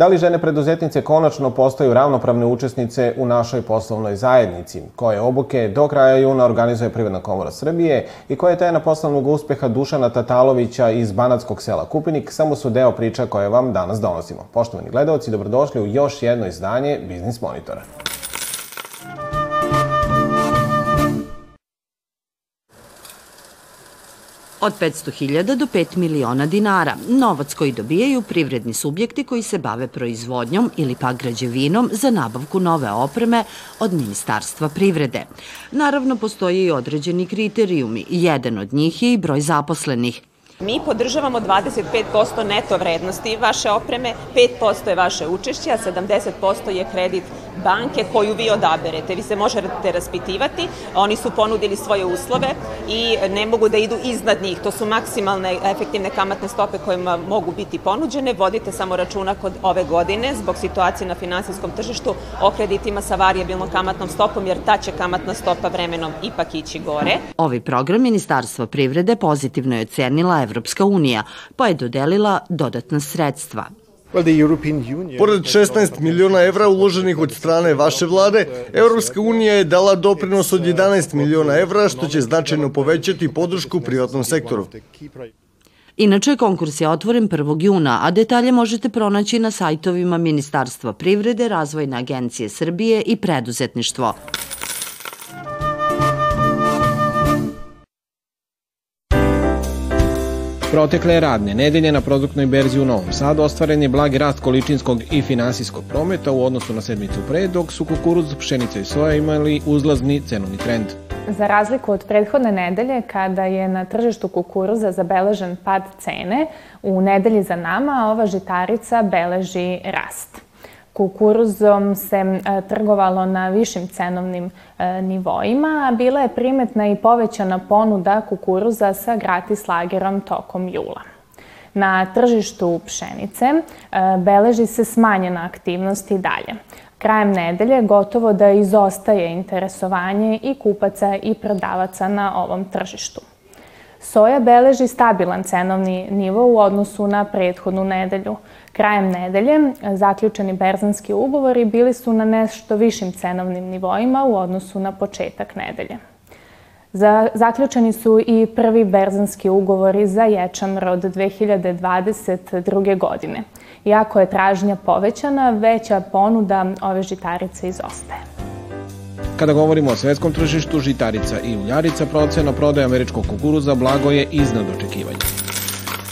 Da li žene preduzetnice konačno postaju ravnopravne učesnice u našoj poslovnoj zajednici? Koje obuke do kraja juna organizuje Privredna komora Srbije i koja je tajna poslovnog uspeha Dušana Tatalovića iz Banatskog sela Kupinik samo su deo priča koje vam danas donosimo. Poštovani gledalci, dobrodošli u još jedno izdanje Biznis Monitora. Od 500.000 do 5 miliona dinara. Novac koji dobijaju privredni subjekti koji se bave proizvodnjom ili pa građevinom za nabavku nove opreme od Ministarstva privrede. Naravno, postoje i određeni kriterijumi. Jedan od njih je i broj zaposlenih. Mi podržavamo 25% neto vrednosti vaše opreme, 5% je vaše učešće, a 70% je kredit banke koju vi odaberete. Vi se možete raspitivati, oni su ponudili svoje uslove i ne mogu da idu iznad njih. To su maksimalne efektivne kamatne stope koje mogu biti ponuđene. Vodite samo računa kod ove godine zbog situacije na finansijskom tržištu o kreditima sa variabilnom kamatnom stopom, jer ta će kamatna stopa vremenom ipak ići gore. Ovi program Ministarstva privrede pozitivno je ocenila Evropska unija, pa je dodelila dodatna sredstva. Pored 16 miliona evra uloženih od strane vaše vlade, Evropska unija je dala doprinos od 11 miliona evra, što će značajno povećati podršku privatnom sektoru. Inače, konkurs je otvoren 1. juna, a detalje možete pronaći na sajtovima Ministarstva privrede, Razvojne agencije Srbije i Preduzetništvo. Protekle radne nedelje na produktnoj berzi u Novom Sadu ostvaren je blagi rast količinskog i finansijskog prometa u odnosu na sedmicu pre, dok su kukuruz, pšenica i soja imali uzlazni cenovni trend. Za razliku od prethodne nedelje, kada je na tržištu kukuruza zabeležen pad cene, u nedelji za nama ova žitarica beleži rast kukuruzom se e, trgovalo na višim cenovnim e, nivoima, a bila je primetna i povećana ponuda kukuruza sa gratis lagerom tokom jula. Na tržištu pšenice e, beleži se smanjena aktivnost i dalje. Krajem nedelje gotovo da izostaje interesovanje i kupaca i prodavaca na ovom tržištu. Soja beleži stabilan cenovni nivo u odnosu na prethodnu nedelju. Krajem nedelje zaključeni berzanski ugovori bili su na nešto višim cenovnim nivoima u odnosu na početak nedelje. Za, zaključeni su i prvi berzanski ugovori za ječam rod 2022. godine. Iako je tražnja povećana, veća ponuda ove žitarice izostaje. Kada govorimo o svetskom tržištu, žitarica i uljarica, procena prodaje američkog kukuruza blago je iznad očekivanja.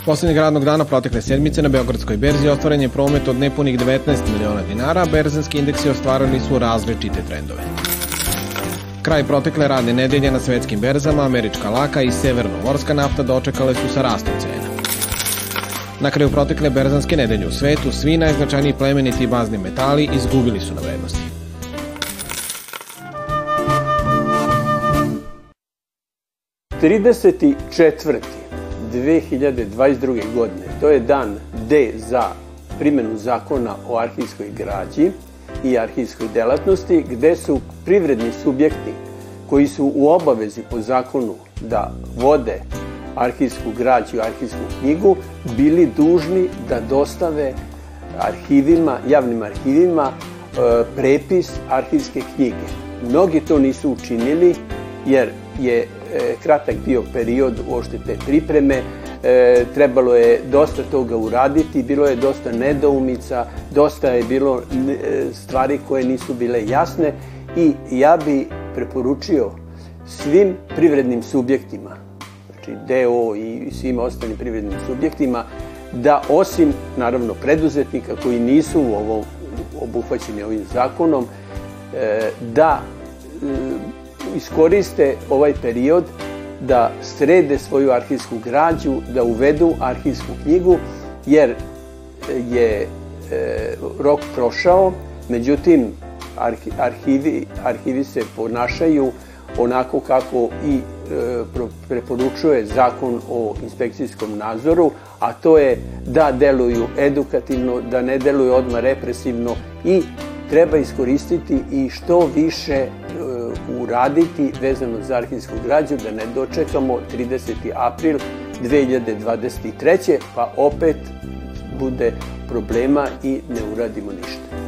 Poslednjeg radnog dana protekle sedmice na Beogradskoj berzi ostvaren je promet od nepunih 19 miliona dinara, berzanski indeksi ostvarili su različite trendove. Kraj protekle radne nedelje na svetskim berzama, američka laka i severnomorska nafta dočekale su sa rastom cena. Na kraju protekle berzanske nedelje u svetu, svi najznačajniji plemeniti bazni metali izgubili su na vrednosti. 34. 2022. godine, to je dan D za primjenu zakona o arhivskoj građi i arhivskoj delatnosti, gde su privredni subjekti koji su u obavezi po zakonu da vode arhivsku građu i arhivsku knjigu, bili dužni da dostave arhivima, javnim arhivima, e, prepis arhivske knjige. Mnogi to nisu učinili jer je kratak bio period uošte te pripreme, e, trebalo je dosta toga uraditi, bilo je dosta nedoumica, dosta je bilo e, stvari koje nisu bile jasne i ja bi preporučio svim privrednim subjektima, znači DO i svim ostalim privrednim subjektima, da osim, naravno, preduzetnika koji nisu u ovo obuhvaćeni ovim zakonom, e, da iskoriste ovaj period da srede svoju arhivsku građu, da uvedu arhivsku knjigu, jer je e, rok prošao, međutim arhivi, arhivi se ponašaju onako kako i e, preporučuje zakon o inspekcijskom nadzoru, a to je da deluju edukativno, da ne deluju odmah represivno i treba iskoristiti i što više uraditi vezano za arhivsku građu, da ne dočekamo 30. april 2023. pa opet bude problema i ne uradimo ništa.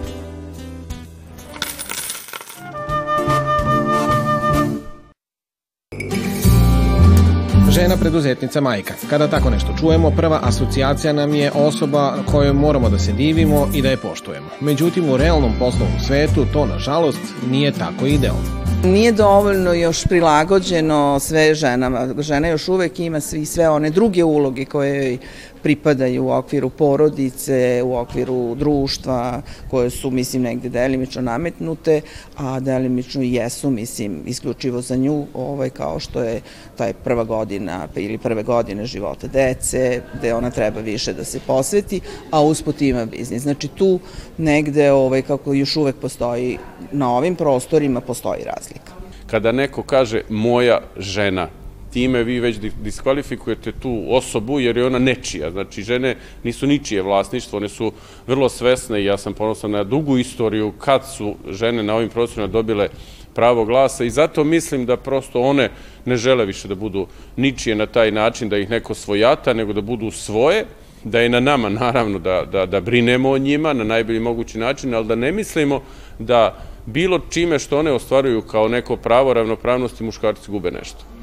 Žena preduzetnica majka. Kada tako nešto čujemo, prva asocijacija nam je osoba kojoj moramo da se divimo i da je poštujemo. Međutim, u realnom poslovnom svetu to, nažalost, nije tako idealno. Nije dovoljno još prilagođeno sve ženama. Žena još uvek ima svi sve one druge uloge koje pripadaju u okviru porodice, u okviru društva, koje su, mislim, negde delimično nametnute, a delimično jesu, mislim, isključivo za nju, ovaj, kao što je taj prva godina ili prve godine života dece, gde ona treba više da se posveti, a usput ima biznis. Znači tu negde, ovaj, kako još uvek postoji, na ovim prostorima postoji razlika. Kada neko kaže moja žena, time vi već diskvalifikujete tu osobu jer je ona nečija. Znači, žene nisu ničije vlasništvo, one su vrlo svesne i ja sam ponosan na dugu istoriju kad su žene na ovim prostorima dobile pravo glasa i zato mislim da prosto one ne žele više da budu ničije na taj način, da ih neko svojata, nego da budu svoje, da je na nama naravno da, da, da brinemo o njima na najbolji mogući način, ali da ne mislimo da bilo čime što one ostvaruju kao neko pravo ravnopravnosti muškarci gube nešto.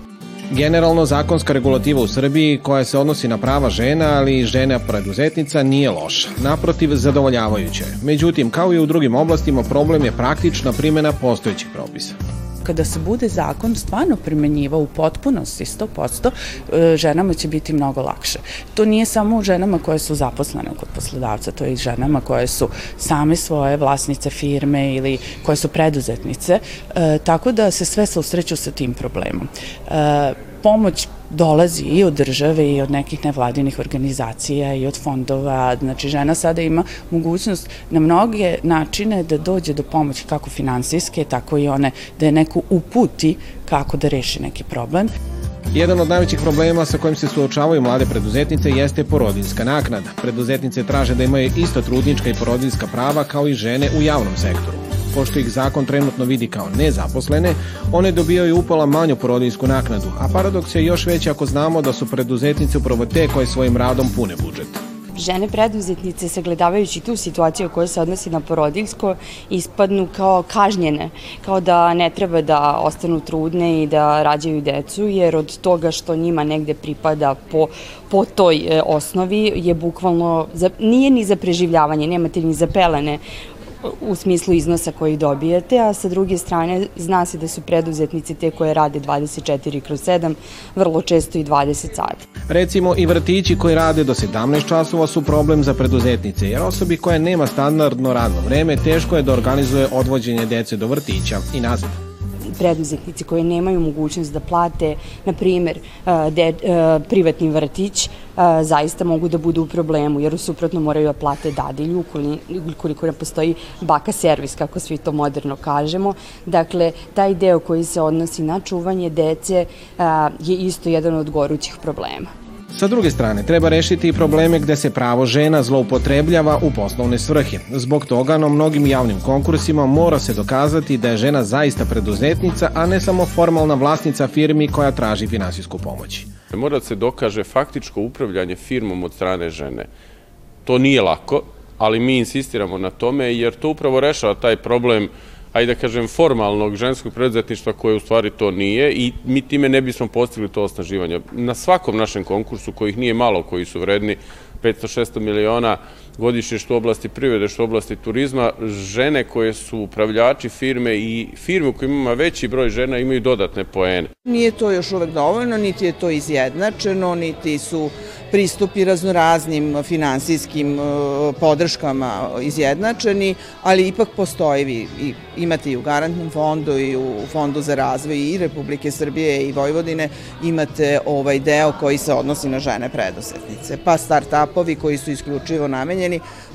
Generalno, zakonska regulativa u Srbiji koja se odnosi na prava žena, ali i žena preduzetnica nije loša. Naprotiv, zadovoljavajuća. Međutim, kao i u drugim oblastima, problem je praktična primjena postojećih propisa kada se bude zakon stvarno primenjivao u potpunosti 100%, e, ženama će biti mnogo lakše. To nije samo u ženama koje su zaposlene kod poslodavca, to je i ženama koje su same svoje vlasnice firme ili koje su preduzetnice, e, tako da se sve susreću sa tim problemom. Pomoć dolazi i od države i od nekih nevladinih organizacija i od fondova. Znači, žena sada ima mogućnost na mnoge načine da dođe do pomoći kako finansijske, tako i one da je neko uputi kako da reši neki problem. Jedan od najvećih problema sa kojim se suočavaju mlade preduzetnice jeste porodinska naknada. Preduzetnice traže da imaju isto trudnička i porodinska prava kao i žene u javnom sektoru pošto ih zakon trenutno vidi kao nezaposlene, one dobijaju upola manju porodinsku naknadu, a paradoks je još veći ako znamo da su preduzetnice upravo te koje svojim radom pune budžet. Žene preduzetnice, sagledavajući tu situaciju koja se odnosi na porodiljsko, ispadnu kao kažnjene, kao da ne treba da ostanu trudne i da rađaju decu, jer od toga što njima negde pripada po, po toj e, osnovi je bukvalno, za, nije ni za preživljavanje, nemate ni za pelene u smislu iznosa koji dobijete, a sa druge strane zna se da su preduzetnici te koje rade 24 kroz 7, vrlo često i 20 sati. Recimo i vrtići koji rade do 17 časova su problem za preduzetnice, jer osobi koja nema standardno radno vreme teško je da organizuje odvođenje dece do vrtića i nazad preduzetnici koji nemaju mogućnost da plate, na primer, de, privatni vrtić, zaista mogu da budu u problemu, jer suprotno moraju da plate dadilju ukoliko ne postoji baka servis, kako svi to moderno kažemo. Dakle, taj deo koji se odnosi na čuvanje dece je isto jedan od gorućih problema. Sa druge strane, treba rešiti i probleme gde se pravo žena zloupotrebljava u poslovne svrhe. Zbog toga na mnogim javnim konkursima mora se dokazati da je žena zaista preduzetnica, a ne samo formalna vlasnica firmi koja traži finansijsku pomoć. Mora da se dokaže faktičko upravljanje firmom od strane žene. To nije lako, ali mi insistiramo na tome jer to upravo rešava taj problem ajde da kažem, formalnog ženskog preduzetništva koje u stvari to nije i mi time ne bismo postigli to osnaživanje. Na svakom našem konkursu, kojih nije malo, koji su vredni 500-600 miliona godišnje što oblasti privede, što oblasti turizma, žene koje su upravljači firme i firme u kojima ima veći broj žena imaju dodatne poene. Nije to još uvek dovoljno, niti je to izjednačeno, niti su pristupi raznoraznim finansijskim e, podrškama izjednačeni, ali ipak postoji, vi imate i u garantnom fondu i u Fondu za razvoj i Republike Srbije i Vojvodine, imate ovaj deo koji se odnosi na žene predusetnice, pa start-upovi koji su isključivo namenjeni,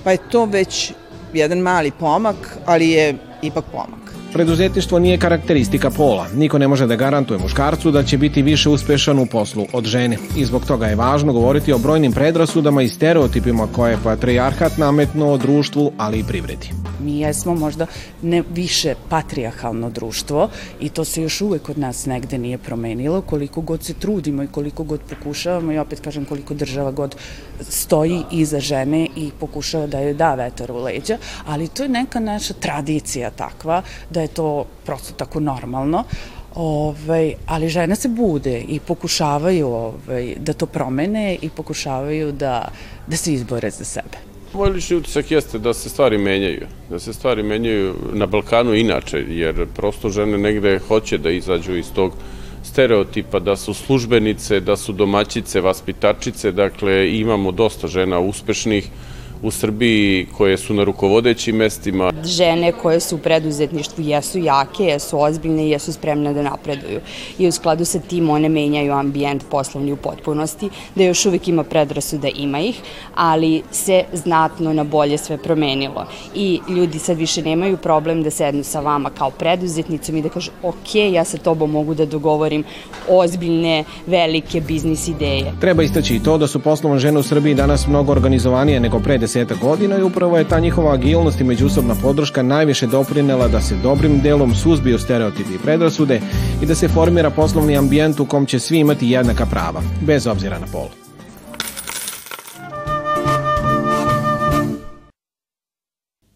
pa je to već jedan mali pomak, ali je ipak pomak. Preduzetništvo nije karakteristika pola. Niko ne može da garantuje muškarcu da će biti više uspešan u poslu od žene. I zbog toga je važno govoriti o brojnim predrasudama i stereotipima koje je patrijarhat nametnuo društvu, ali i privredi. Mi jesmo možda ne više patrijahalno društvo i to se još uvek od nas negde nije promenilo, koliko god se trudimo i koliko god pokušavamo i opet kažem koliko država god stoji iza žene i pokušava da joj da vetar u leđa, ali to je neka naša tradicija takva da je to prosto tako normalno. Ovaj, ali žene se bude i pokušavaju ovaj, da to promene i pokušavaju da, da se izbore za sebe. Moj lični utisak jeste da se stvari menjaju, da se stvari menjaju na Balkanu inače, jer prosto žene negde hoće da izađu iz tog stereotipa da su službenice, da su domaćice, vaspitačice, dakle imamo dosta žena uspešnih, u Srbiji koje su na rukovodećim mestima. Žene koje su u preduzetništvu jesu jake, jesu ozbiljne i jesu spremne da napreduju. I u skladu sa tim one menjaju ambijent poslovni u potpunosti, da još uvek ima predrasu da ima ih, ali se znatno na bolje sve promenilo. I ljudi sad više nemaju problem da sednu sa vama kao preduzetnicom i da kažu ok, ja sa tobom mogu da dogovorim ozbiljne, velike biznis ideje. Treba istaći i to da su poslovne žene u Srbiji danas mnogo organizovanije nego pre deseta godina i upravo je ta njihova agilnost i međusobna podrška najviše doprinela da se dobrim delom suzbiju stereotipi i predrasude i da se formira poslovni ambijent u kom će svi imati jednaka prava, bez obzira na pol.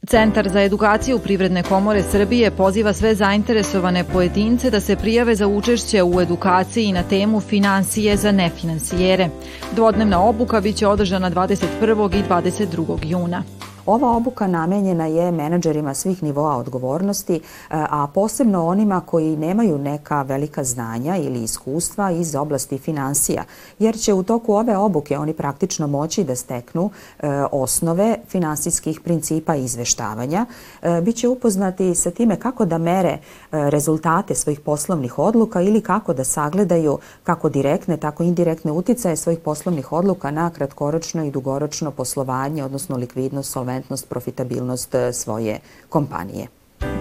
Centar za edukaciju Privredne komore Srbije poziva sve zainteresovane pojedince da se prijave za učešće u edukaciji na temu financije za nefinansijere. Dvodnevna obuka biće održana 21. i 22. juna. Ova obuka namenjena je menadžerima svih nivoa odgovornosti, e, a posebno onima koji nemaju neka velika znanja ili iskustva iz oblasti financija, jer će u toku ove obuke oni praktično moći da steknu e, osnove finansijskih principa izveštavanja, e, biće upoznati sa time kako da mere rezultate svojih poslovnih odluka ili kako da sagledaju kako direktne, tako indirektne uticaje svojih poslovnih odluka na kratkoročno i dugoročno poslovanje, odnosno likvidnost, solventnost konkurentnost, profitabilnost e, svoje kompanije.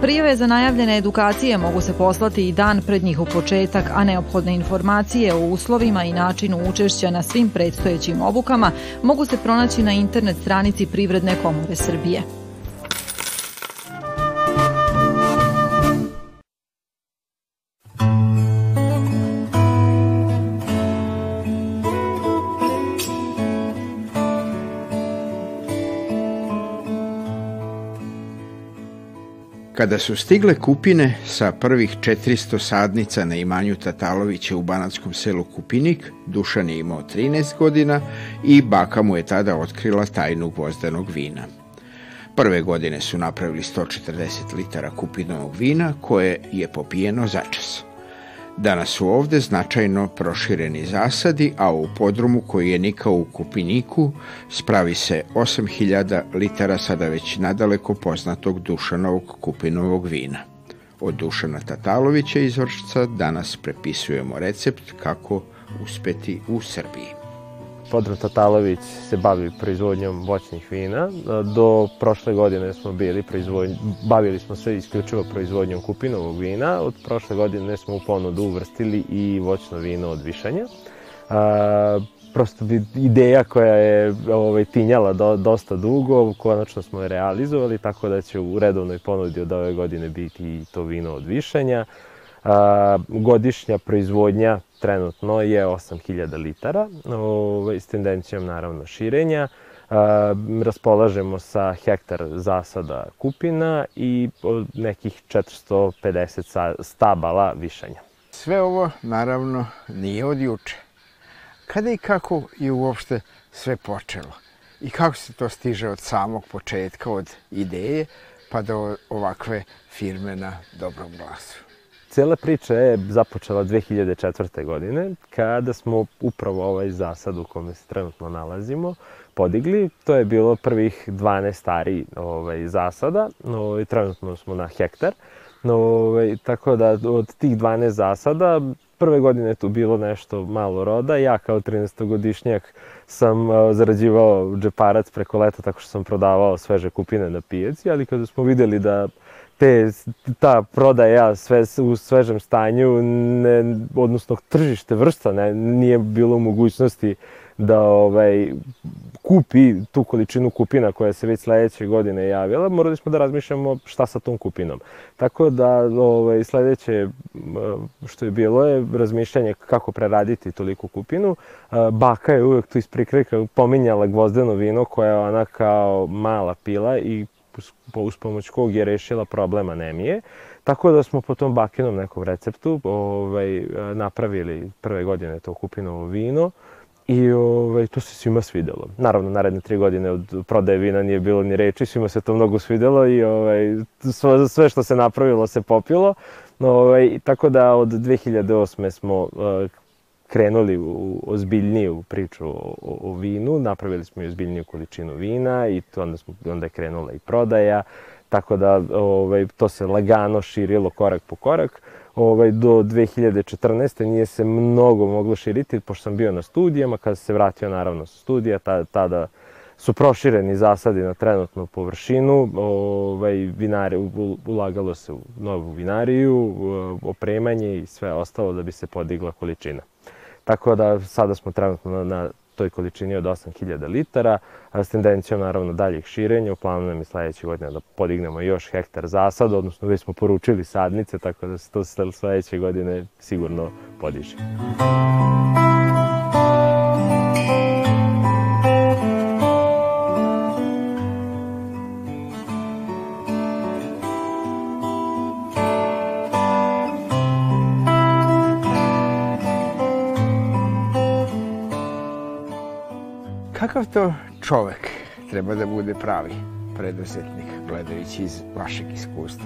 Prijave za najavljene edukacije mogu se poslati i dan pred njihov početak, a neophodne informacije o uslovima i načinu učešća na svim predstojećim obukama mogu se pronaći na internet stranici Privredne komore Srbije. Kada su stigle kupine sa prvih 400 sadnica na imanju Tatalovića u banatskom selu Kupinik, Dušan je imao 13 godina i baka mu je tada otkrila tajnu gvozdanog vina. Prve godine su napravili 140 litara kupinovog vina koje je popijeno začas. Danas su ovde značajno prošireni zasadi, a u podrumu koji je nikao u Kupiniku spravi se 8000 litara sada već nadaleko poznatog Dušanovog kupinovog vina. Od Dušana Tatalovića iz Vršca danas prepisujemo recept kako uspeti u Srbiji. Podro Tatalović se bavi proizvodnjom voćnih vina. Do prošle godine smo bili proizvodnj... bavili smo se isključivo proizvodnjom kupinovog vina. Od prošle godine smo u ponudu uvrstili i voćno vino od višanja. A, prosto ideja koja je ovaj, tinjala do, dosta dugo, konačno smo je realizovali, tako da će u redovnoj ponudi od ove godine biti i to vino od višanja. A, godišnja proizvodnja trenutno je 8000 litara, ovaj, s tendencijom naravno širenja. Raspolažemo sa hektar zasada kupina i nekih 450 stabala višanja. Sve ovo naravno nije od juče. Kada i kako je uopšte sve počelo? I kako se to stiže od samog početka, od ideje, pa do ovakve firme na dobrom glasu? Cela priča je započela 2004. godine, kada smo upravo ovaj zasad u kome se trenutno nalazimo podigli. To je bilo prvih 12 stari ovaj, zasada, ovaj, trenutno smo na hektar. Ovaj, tako da od tih 12 zasada, prve godine je tu bilo nešto malo roda. Ja kao 13-godišnjak sam zarađivao džeparac preko leta tako što sam prodavao sveže kupine na pijaci, ali kada smo videli da te, ta prodaja sve u svežem stanju, ne, odnosno tržište vrsta ne, nije bilo mogućnosti da ovaj, kupi tu količinu kupina koja se već sledeće godine javila, morali smo da razmišljamo šta sa tom kupinom. Tako da ovaj, sledeće što je bilo je razmišljanje kako preraditi toliko kupinu. Baka je uvek tu iz prikrika pominjala gvozdeno vino koja je ona kao mala pila i uz pomoć kog je rešila problem anemije. Tako da smo po tom bakinom nekom receptu ovaj, napravili prve godine to kupinovo vino. I ovaj, to se svima svidelo. Naravno, naredne tri godine od prodaje vina nije bilo ni reči, svima se to mnogo svidelo i ovaj, sve, što se napravilo se popilo. Ovaj, tako da od 2008. smo uh, krenuli u ozbiljniju priču o, o, o vinu, napravili smo i ozbiljniju količinu vina i to onda, smo, onda je krenula i prodaja, tako da ovaj, to se lagano širilo korak po korak ovaj, do 2014. nije se mnogo moglo širiti, pošto sam bio na studijama, kada se vratio naravno sa studija, tada, tada su prošireni zasadi na trenutnu površinu, ovaj, vinari, ulagalo se u novu vinariju, opremanje i sve ostalo da bi se podigla količina. Tako da sada smo trenutno na, na toj količini od 8000 litara, a s tendencijom naravno daljih širenja. U planu nam je sledeće godine da podignemo još hektar zasad, odnosno već smo poručili sadnice, tako da se to sledeće godine sigurno podiže. Kakav to čovek treba da bude pravi preduzetnik, gledajući iz vašeg iskustva?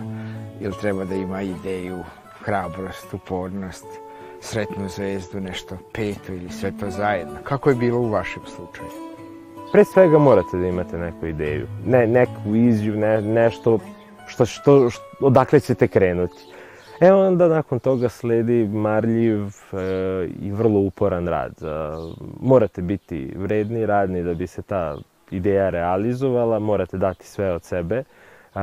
Ili treba da ima ideju, hrabrost, upornost, sretnu zvezdu, nešto peto ili sve to zajedno? Kako je bilo u vašem slučaju? Pre svega morate da imate neku ideju, ne, neku viziju, ne, nešto što, što, što, odakle ćete krenuti. E onda nakon toga sledi marljiv e, i vrlo uporan rad. E, morate biti vredni, radni da bi se ta ideja realizovala, morate dati sve od sebe. E,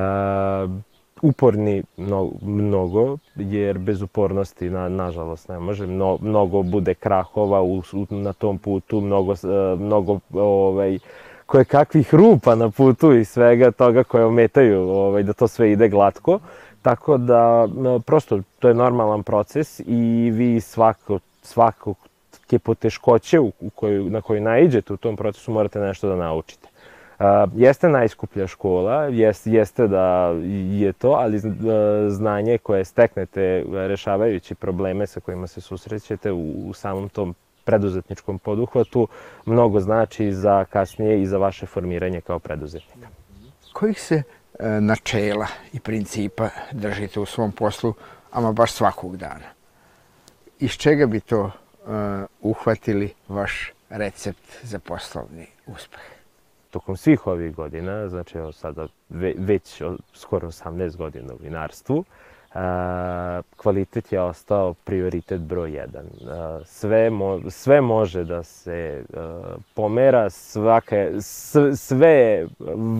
uporni mnogo, mnogo, jer bez upornosti, na, nažalost, ne može. Mno, mnogo bude krahova u, na tom putu, mnogo, e, mnogo ovaj, koje kakvih rupa na putu i svega toga koje ometaju ovaj, da to sve ide glatko. Tako da, prosto, to je normalan proces i vi svako, svako ke poteškoće u, koju, na koju naiđete u tom procesu morate nešto da naučite. Uh, jeste najskuplja škola, jest, jeste da je to, ali znanje koje steknete rešavajući probleme sa kojima se susrećete u, u samom tom preduzetničkom poduhvatu mnogo znači za kasnije i za vaše formiranje kao preduzetnika. Kojih se E, načela i principa držite u svom poslu, ama baš svakog dana. Iz čega bi to uh, uhvatili vaš recept za poslovni uspeh? Tokom svih ovih godina, znači evo sada već skoro 18 godina u vinarstvu, kvalitet je ostao prioritet broj jedan. Sve, mo, sve može da se pomera, svake, sve je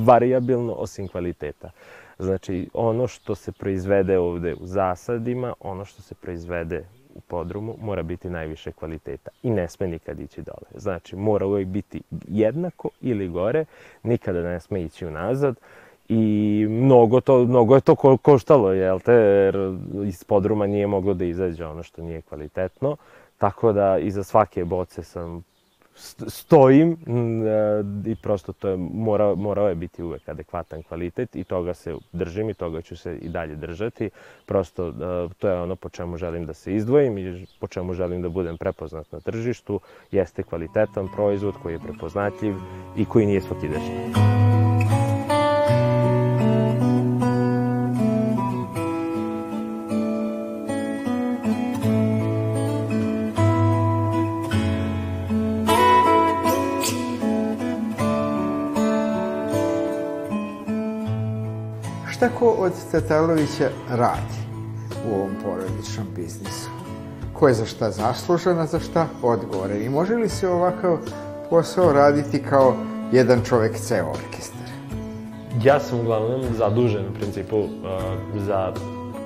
variabilno osim kvaliteta. Znači, ono što se proizvede ovde u zasadima, ono što se proizvede u podrumu, mora biti najviše kvaliteta i ne sme nikad ići dole. Znači, mora uvijek biti jednako ili gore, nikada ne sme ići unazad. Uh, i mnogo, to, mnogo je to ko, koštalo, jel te, jer iz podruma nije moglo da izađe ono što nije kvalitetno, tako da iza svake boce sam stojim e, i prosto to je, mora, morao je biti uvek adekvatan kvalitet i toga se držim i toga ću se i dalje držati. Prosto e, to je ono po čemu želim da se izdvojim i po čemu želim da budem prepoznat na tržištu. Jeste kvalitetan proizvod koji je prepoznatljiv i koji nije svakidašnji. Šta ko od Tatalovića radi u ovom porodičnom biznisu? Ko je za šta zaslužan, a za šta odgovoren? I može li se ovakav posao raditi kao jedan čovek ceo orkestar? ja sam uglavnom zadužen u principu uh, za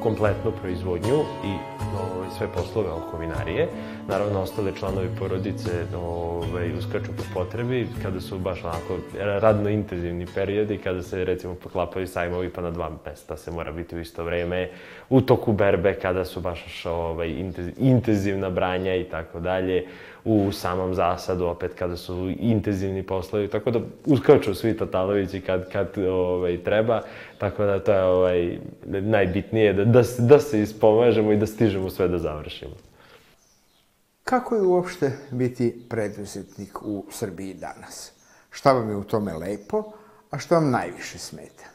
kompletnu proizvodnju i ovaj, sve poslove oko vinarije. Naravno, ostale članovi porodice ovaj, uskaču po potrebi kada su baš onako radno intenzivni periodi, kada se recimo poklapaju sajmovi pa na dva mesta se mora biti u isto vreme, u toku berbe kada su baš ovaj, intenzivna branja i tako dalje u samom zasadu, opet kada su intenzivni poslovi, tako da uskaču svi Tatalovići kad, kad ovaj, treba, tako da to je ovaj, najbitnije, da, da, da se ispomažemo i da stižemo sve da završimo. Kako je uopšte biti preduzetnik u Srbiji danas? Šta vam je u tome lepo, a šta vam najviše smeta?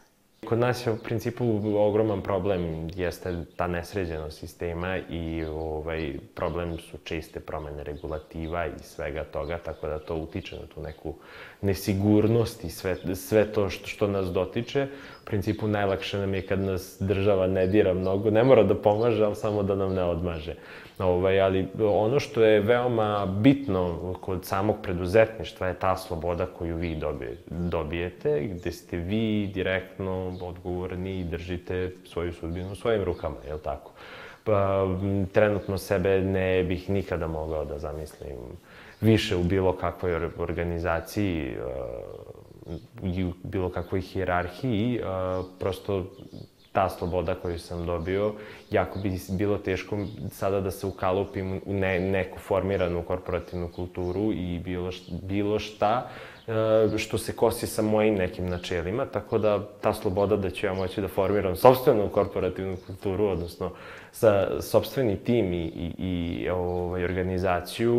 Kod nas je u principu ogroman problem jeste ta nesređenost sistema i ovaj, problem su česte promene regulativa i svega toga, tako da to utiče na tu neku nesigurnost i sve, sve to što, što nas dotiče. U principu najlakše nam je kad nas država ne dira mnogo, ne mora da pomaže, ali samo da nam ne odmaže. Ovaj, ali ono što je veoma bitno kod samog preduzetništva je ta sloboda koju vi dobijete, gde ste vi direktno odgovorni i držite svoju sudbinu u svojim rukama, je li tako? Pa, trenutno sebe ne bih nikada mogao da zamislim više u bilo kakvoj organizaciji i u bilo kakvoj hijerarhiji, prosto ta sloboda koju sam dobio, jako bi bilo teško sada da se ukalupim u ne, neku formiranu korporativnu kulturu i bilo, bilo šta e, što se kosi sa mojim nekim načelima, tako da ta sloboda da ću ja moći da formiram sobstvenu korporativnu kulturu, odnosno sa sobstveni tim i, i, i ovaj, organizaciju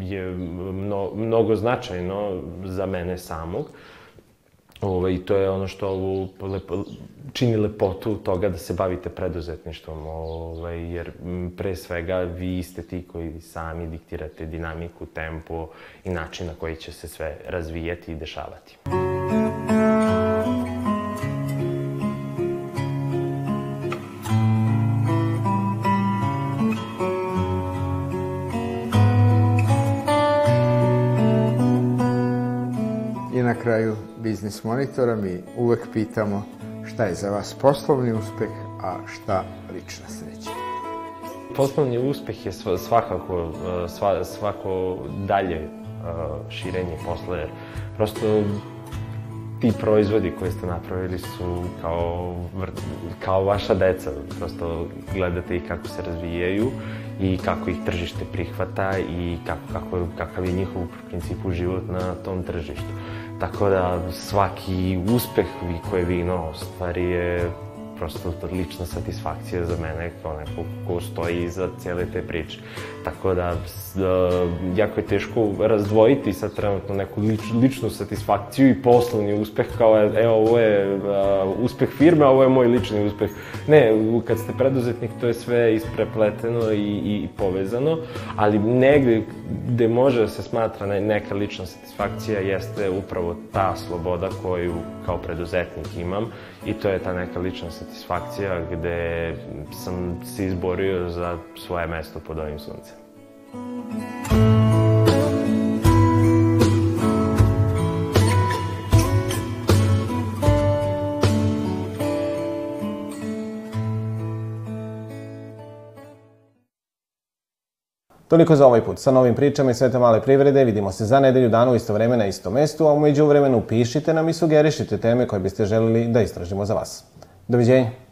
je mno, mnogo značajno za mene samog. Uh, Ovaj, to je ono što lepo, čini lepotu toga da se bavite preduzetništvom, ovaj, jer pre svega vi ste ti koji sami diktirate dinamiku, tempo i način na koji će se sve razvijati i dešavati. I Biznis Monitora mi uvek pitamo šta je za vas poslovni uspeh, a šta lična sreća. Poslovni uspeh je svakako e, svako dalje e, širenje posla, prosto ti proizvodi koje ste napravili su kao, kao vaša deca. Prosto gledate ih kako se razvijaju i kako ih tržište prihvata i kako, kako, kakav je njihov u principu život na tom tržištu. Tako da svaki uspeh koje vino ostvari je prosto lična satisfakcija za mene kao neko ko stoji iza cijele te priče. Tako da, jako je teško razdvojiti sad trenutno neku lič, ličnu satisfakciju i poslovni uspeh kao, evo, ovo je uh, uspeh firme, a ovo je moj lični uspeh. Ne, kad ste preduzetnik, to je sve isprepleteno i, i povezano, ali negde gde može da se smatra neka lična satisfakcija jeste upravo ta sloboda koju kao preduzetnik imam i to je ta neka lična satisfakcija gde sam se izborio za svoje mesto pod ovim suncem. Toliko za ovaj put. Sa novim pričama i sve te male privrede vidimo se za nedelju dana u isto vreme na istom mestu, a umeđu vremenu pišite nam i sugerišite teme koje biste želili da istražimo za vas. Doviđenja!